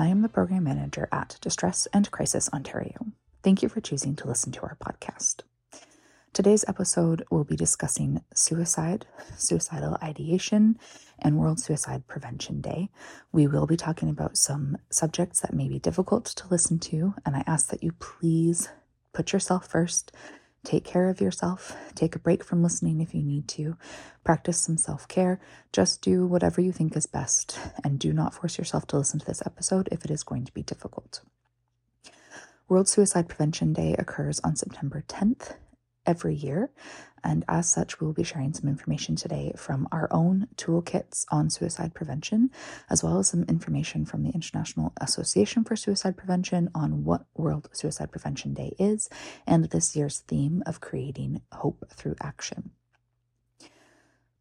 I am the Program Manager at Distress and Crisis Ontario. Thank you for choosing to listen to our podcast. Today's episode will be discussing suicide, suicidal ideation, and World Suicide Prevention Day. We will be talking about some subjects that may be difficult to listen to, and I ask that you please put yourself first Take care of yourself. Take a break from listening if you need to. Practice some self care. Just do whatever you think is best. And do not force yourself to listen to this episode if it is going to be difficult. World Suicide Prevention Day occurs on September 10th every year. And as such, we will be sharing some information today from our own toolkits on suicide prevention, as well as some information from the International Association for Suicide Prevention on what World Suicide Prevention Day is and this year's theme of creating hope through action.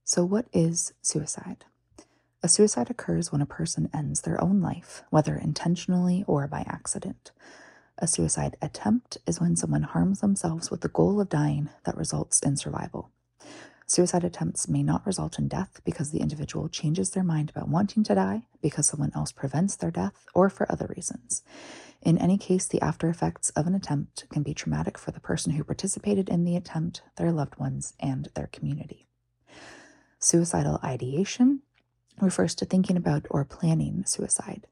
So, what is suicide? A suicide occurs when a person ends their own life, whether intentionally or by accident. A suicide attempt is when someone harms themselves with the goal of dying that results in survival. Suicide attempts may not result in death because the individual changes their mind about wanting to die, because someone else prevents their death, or for other reasons. In any case, the after effects of an attempt can be traumatic for the person who participated in the attempt, their loved ones, and their community. Suicidal ideation refers to thinking about or planning suicide.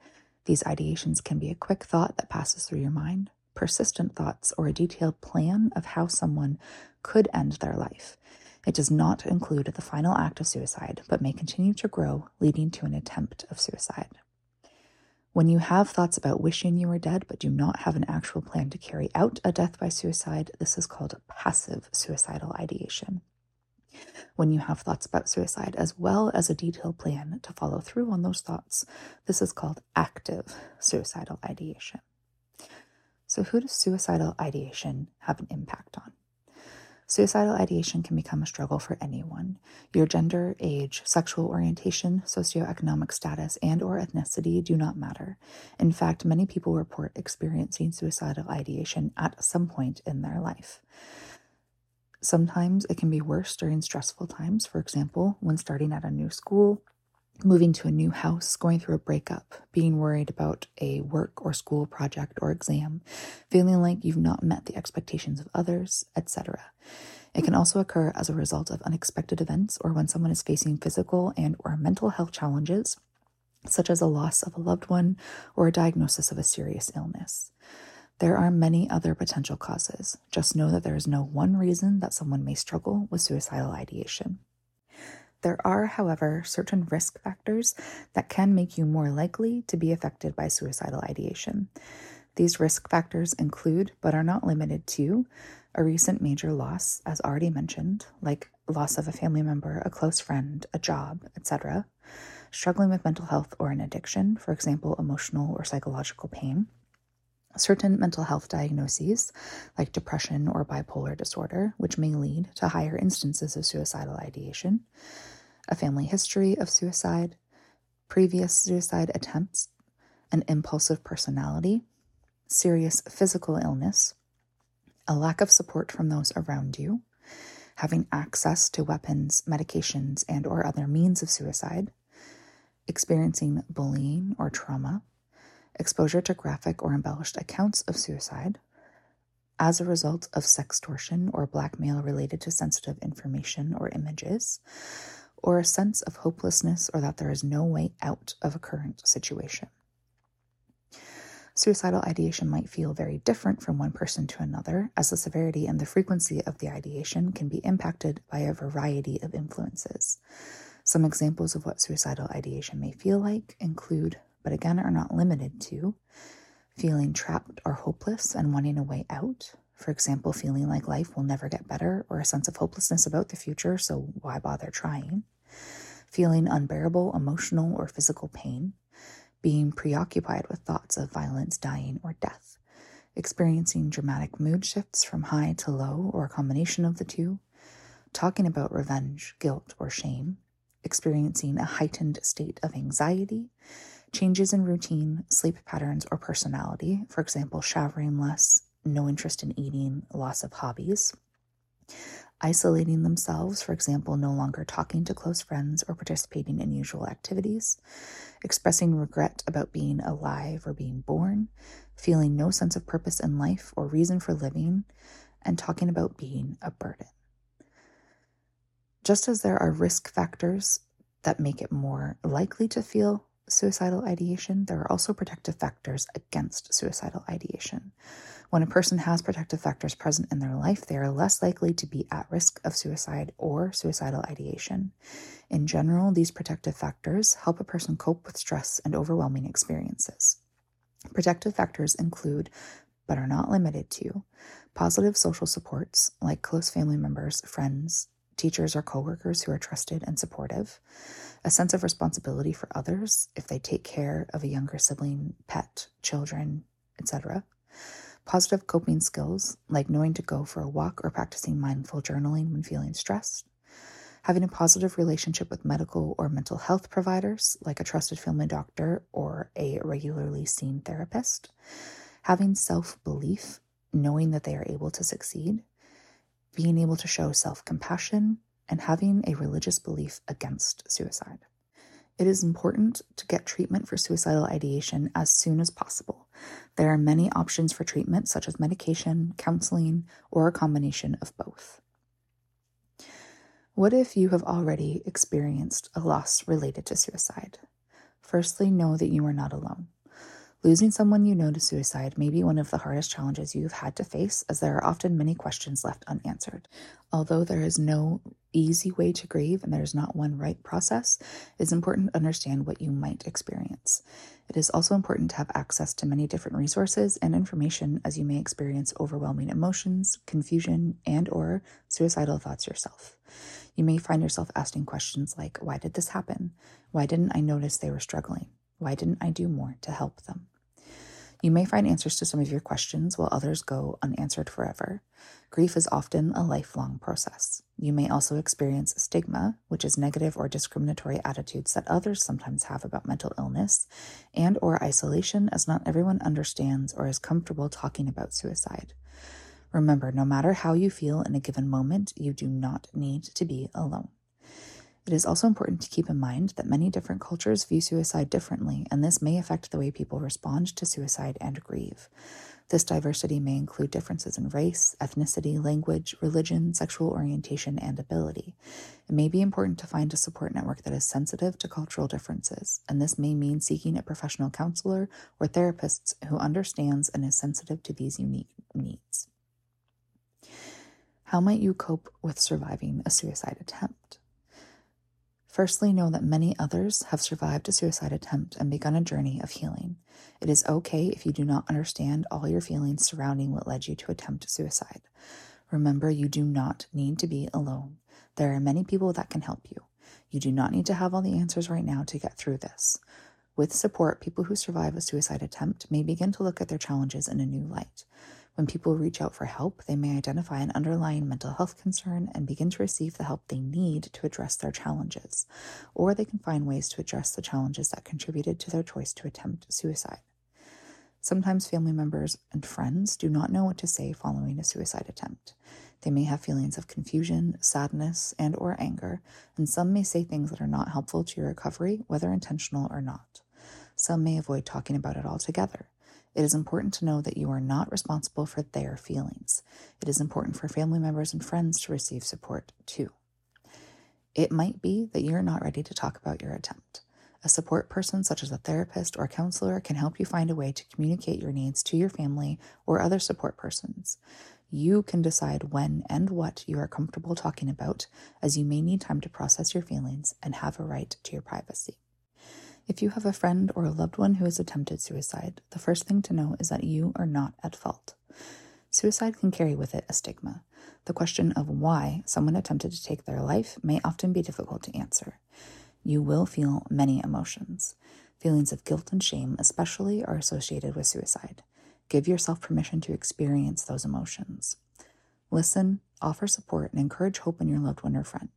These ideations can be a quick thought that passes through your mind, persistent thoughts, or a detailed plan of how someone could end their life. It does not include the final act of suicide, but may continue to grow, leading to an attempt of suicide. When you have thoughts about wishing you were dead but do not have an actual plan to carry out a death by suicide, this is called passive suicidal ideation when you have thoughts about suicide, as well as a detailed plan to follow through on those thoughts. This is called active suicidal ideation. So, who does suicidal ideation have an impact on? Suicidal ideation can become a struggle for anyone. Your gender, age, sexual orientation, socioeconomic status, and or ethnicity do not matter. In fact, many people report experiencing suicidal ideation at some point in their life. Sometimes it can be worse during stressful times, for example, when starting at a new school, moving to a new house, going through a breakup, being worried about a work or school project or exam, feeling like you've not met the expectations of others, etc. It can also occur as a result of unexpected events or when someone is facing physical and or mental health challenges such as a loss of a loved one or a diagnosis of a serious illness. There are many other potential causes. Just know that there is no one reason that someone may struggle with suicidal ideation. There are, however, certain risk factors that can make you more likely to be affected by suicidal ideation. These risk factors include, but are not limited to, a recent major loss, as already mentioned, like loss of a family member, a close friend, a job, etc., struggling with mental health or an addiction, for example, emotional or psychological pain, certain mental health diagnoses, like depression or bipolar disorder, which may lead to higher instances of suicidal ideation, a family history of suicide, previous suicide attempts, an impulsive personality, serious physical illness, a lack of support from those around you, having access to weapons, medications, and or other means of suicide, experiencing bullying or trauma, exposure to graphic or embellished accounts of suicide as a result of sextortion or blackmail related to sensitive information or images, or a sense of hopelessness or that there is no way out of a current situation. Suicidal ideation might feel very different from one person to another, as the severity and the frequency of the ideation can be impacted by a variety of influences. Some examples of what suicidal ideation may feel like include, but again are not limited to, feeling trapped or hopeless and wanting a way out. For example, feeling like life will never get better or a sense of hopelessness about the future, so why bother trying? Feeling unbearable emotional or physical pain. Being preoccupied with thoughts of violence, dying, or death, experiencing dramatic mood shifts from high to low or a combination of the two, talking about revenge, guilt, or shame, experiencing a heightened state of anxiety, changes in routine, sleep patterns, or personality, for example, showering less, no interest in eating, loss of hobbies, isolating themselves, for example, no longer talking to close friends or participating in usual activities, expressing regret about being alive or being born, feeling no sense of purpose in life or reason for living, and talking about being a burden. Just as there are risk factors that make it more likely to feel suicidal ideation, there are also protective factors against suicidal ideation. When a person has protective factors present in their life, they are less likely to be at risk of suicide or suicidal ideation. In general, these protective factors help a person cope with stress and overwhelming experiences. Protective factors include, but are not limited to, positive social supports like close family members, friends, teachers, or coworkers who are trusted and supportive, a sense of responsibility for others if they take care of a younger sibling, pet, children, etc Positive coping skills, like knowing to go for a walk or practicing mindful journaling when feeling stressed. Having a positive relationship with medical or mental health providers, like a trusted family doctor or a regularly seen therapist. Having self belief, knowing that they are able to succeed. Being able to show self compassion, and having a religious belief against suicide. It is important to get treatment for suicidal ideation as soon as possible. There are many options for treatment, such as medication, counseling, or a combination of both. What if you have already experienced a loss related to suicide? Firstly, know that you are not alone. Losing someone you know to suicide may be one of the hardest challenges you've had to face, as there are often many questions left unanswered. Although there is no easy way to grieve and there's not one right process, it's important to understand what you might experience. It is also important to have access to many different resources and information as you may experience overwhelming emotions, confusion, and or suicidal thoughts yourself. You may find yourself asking questions like, why did this happen? Why didn't I notice they were struggling? Why didn't I do more to help them? You may find answers to some of your questions while others go unanswered forever. Grief is often a lifelong process. You may also experience stigma, which is negative or discriminatory attitudes that others sometimes have about mental illness, and or isolation as not everyone understands or is comfortable talking about suicide. Remember, no matter how you feel in a given moment, you do not need to be alone. It is also important to keep in mind that many different cultures view suicide differently, and this may affect the way people respond to suicide and grieve. This diversity may include differences in race, ethnicity, language, religion, sexual orientation, and ability. It may be important to find a support network that is sensitive to cultural differences, and this may mean seeking a professional counselor or therapist who understands and is sensitive to these unique needs. How might you cope with surviving a suicide attempt? Firstly, know that many others have survived a suicide attempt and begun a journey of healing. It is okay if you do not understand all your feelings surrounding what led you to attempt suicide. Remember, you do not need to be alone. There are many people that can help you. You do not need to have all the answers right now to get through this. With support, people who survive a suicide attempt may begin to look at their challenges in a new light. When people reach out for help, they may identify an underlying mental health concern and begin to receive the help they need to address their challenges, or they can find ways to address the challenges that contributed to their choice to attempt suicide. Sometimes family members and friends do not know what to say following a suicide attempt. They may have feelings of confusion, sadness, and or anger, and some may say things that are not helpful to your recovery, whether intentional or not. Some may avoid talking about it altogether. It is important to know that you are not responsible for their feelings. It is important for family members and friends to receive support too. It might be that you're not ready to talk about your attempt. A support person, such as a therapist or counselor, can help you find a way to communicate your needs to your family or other support persons. You can decide when and what you are comfortable talking about, as you may need time to process your feelings and have a right to your privacy. If you have a friend or a loved one who has attempted suicide, the first thing to know is that you are not at fault. Suicide can carry with it a stigma. The question of why someone attempted to take their life may often be difficult to answer. You will feel many emotions. Feelings of guilt and shame, especially, are associated with suicide. Give yourself permission to experience those emotions. Listen, offer support, and encourage hope in your loved one or friend.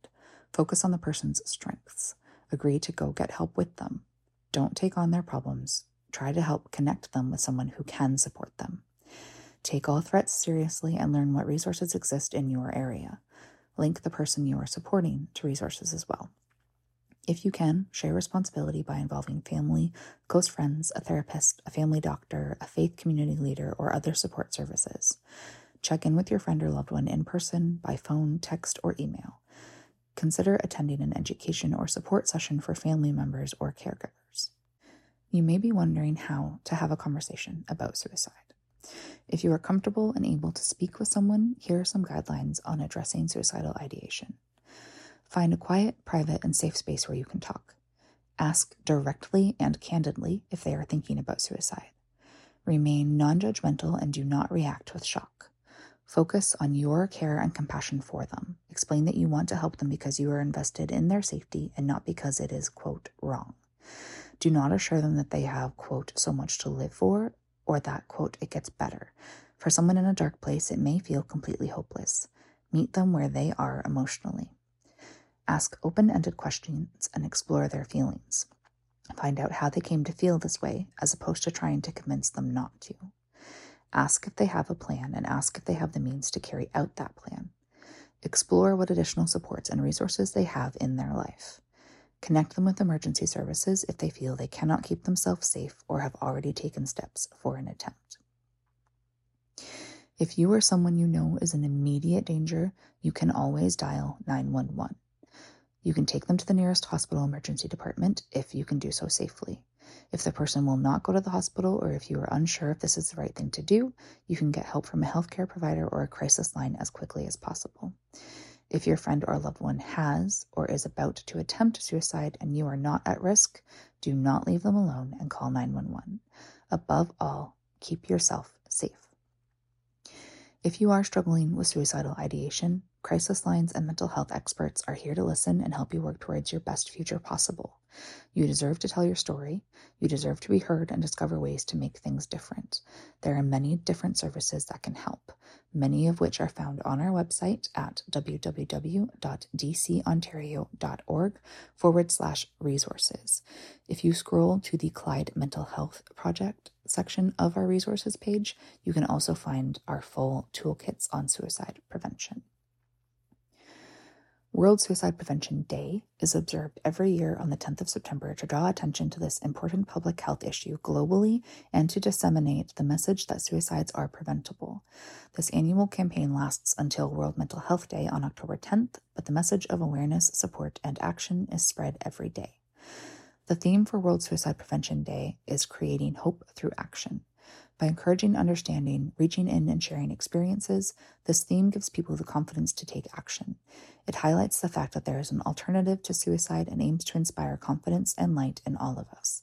Focus on the person's strengths. Agree to go get help with them. Don't take on their problems. Try to help connect them with someone who can support them. Take all threats seriously and learn what resources exist in your area. Link the person you are supporting to resources as well. If you can, share responsibility by involving family, close friends, a therapist, a family doctor, a faith community leader, or other support services. Check in with your friend or loved one in person, by phone, text, or email. Consider attending an education or support session for family members or caregivers. You may be wondering how to have a conversation about suicide. If you are comfortable and able to speak with someone, here are some guidelines on addressing suicidal ideation. Find a quiet, private, and safe space where you can talk. Ask directly and candidly if they are thinking about suicide. Remain non judgmental and do not react with shock. Focus on your care and compassion for them. Explain that you want to help them because you are invested in their safety and not because it is, quote, wrong. Do not assure them that they have, quote, so much to live for or that, quote, it gets better. For someone in a dark place, it may feel completely hopeless. Meet them where they are emotionally. Ask open ended questions and explore their feelings. Find out how they came to feel this way, as opposed to trying to convince them not to. Ask if they have a plan and ask if they have the means to carry out that plan. Explore what additional supports and resources they have in their life. Connect them with emergency services if they feel they cannot keep themselves safe or have already taken steps for an attempt. If you or someone you know is in immediate danger, you can always dial 911. You can take them to the nearest hospital emergency department if you can do so safely. If the person will not go to the hospital or if you are unsure if this is the right thing to do, you can get help from a healthcare provider or a crisis line as quickly as possible. If your friend or loved one has or is about to attempt suicide and you are not at risk, do not leave them alone and call 911. Above all, keep yourself safe. If you are struggling with suicidal ideation, crisis lines and mental health experts are here to listen and help you work towards your best future possible. You deserve to tell your story. You deserve to be heard and discover ways to make things different. There are many different services that can help, many of which are found on our website at www.dcontario.org forward slash resources. If you scroll to the Clyde Mental Health Project section of our resources page, you can also find our full toolkits on suicide prevention. World Suicide Prevention Day is observed every year on the 10th of September to draw attention to this important public health issue globally and to disseminate the message that suicides are preventable. This annual campaign lasts until World Mental Health Day on October 10th, but the message of awareness, support, and action is spread every day. The theme for World Suicide Prevention Day is creating hope through action. By encouraging understanding, reaching in, and sharing experiences, this theme gives people the confidence to take action. It highlights the fact that there is an alternative to suicide and aims to inspire confidence and light in all of us.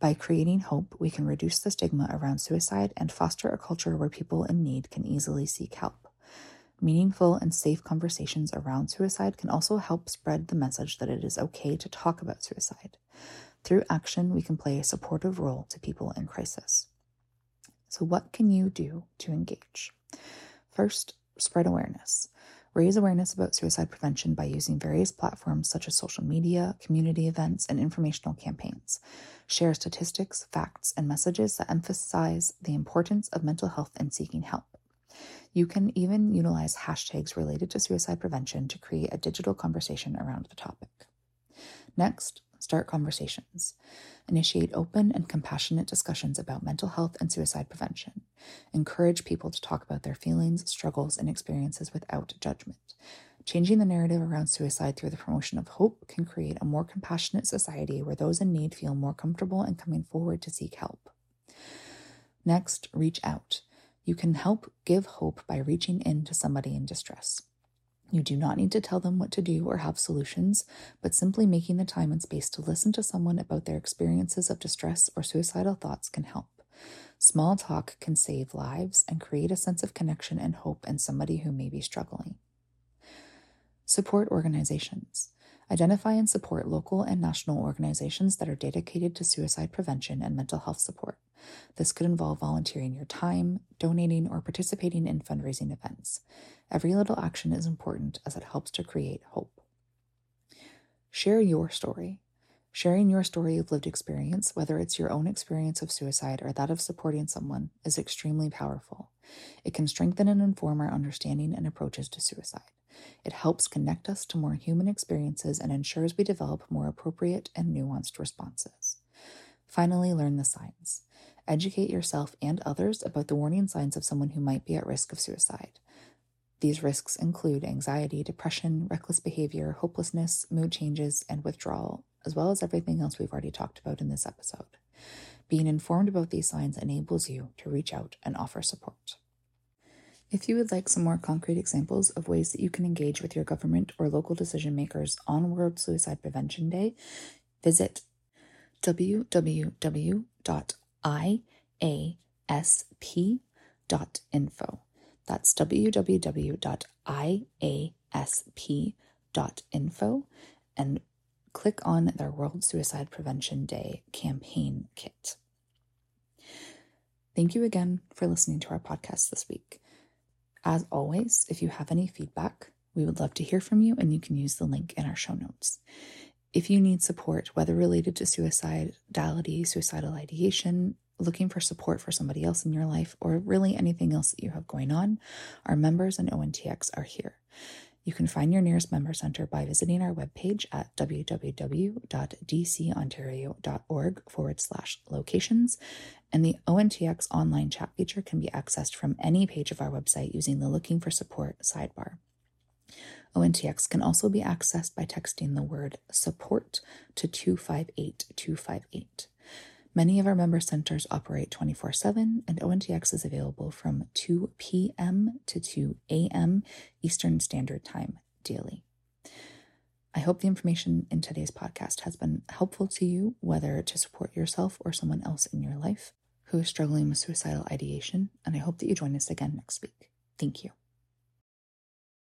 By creating hope, we can reduce the stigma around suicide and foster a culture where people in need can easily seek help. Meaningful and safe conversations around suicide can also help spread the message that it is okay to talk about suicide. Through action, we can play a supportive role to people in crisis. So, what can you do to engage? First, spread awareness. Raise awareness about suicide prevention by using various platforms such as social media, community events, and informational campaigns. Share statistics, facts, and messages that emphasize the importance of mental health and seeking help. You can even utilize hashtags related to suicide prevention to create a digital conversation around the topic. Next, start conversations. Initiate open and compassionate discussions about mental health and suicide prevention. Encourage people to talk about their feelings, struggles, and experiences without judgment. Changing the narrative around suicide through the promotion of hope can create a more compassionate society where those in need feel more comfortable in coming forward to seek help. Next, reach out. You can help give hope by reaching in to somebody in distress. You do not need to tell them what to do or have solutions, but simply making the time and space to listen to someone about their experiences of distress or suicidal thoughts can help. Small talk can save lives and create a sense of connection and hope in somebody who may be struggling. Support organizations. Identify and support local and national organizations that are dedicated to suicide prevention and mental health support. This could involve volunteering your time, donating, or participating in fundraising events. Every little action is important as it helps to create hope. Share your story. Sharing your story of lived experience, whether it's your own experience of suicide or that of supporting someone, is extremely powerful. It can strengthen and inform our understanding and approaches to suicide. It helps connect us to more human experiences and ensures we develop more appropriate and nuanced responses. Finally, learn the signs. Educate yourself and others about the warning signs of someone who might be at risk of suicide. These risks include anxiety, depression, reckless behavior, hopelessness, mood changes, and withdrawal, as well as everything else we've already talked about in this episode. Being informed about these signs enables you to reach out and offer support. If you would like some more concrete examples of ways that you can engage with your government or local decision makers on World Suicide Prevention Day, visit www.iasp.info. That's www.iasp.info and click on their World Suicide Prevention Day campaign kit. Thank you again for listening to our podcast this week. As always, if you have any feedback, we would love to hear from you, and you can use the link in our show notes. If you need support, whether related to suicide, suicidality, suicidal ideation, looking for support for somebody else in your life, or really anything else that you have going on, our members and ONTX are here. You can find your nearest member center by visiting our webpage at www.dcontario.org forward slash locations. And the ONTX online chat feature can be accessed from any page of our website using the Looking for Support sidebar. ONTX can also be accessed by texting the word support to 258 258. Many of our member centers operate 24 7, and ONTX is available from 2 p.m. to 2 a.m. Eastern Standard Time daily. I hope the information in today's podcast has been helpful to you, whether to support yourself or someone else in your life who is struggling with suicidal ideation, and I hope that you join us again next week. Thank you.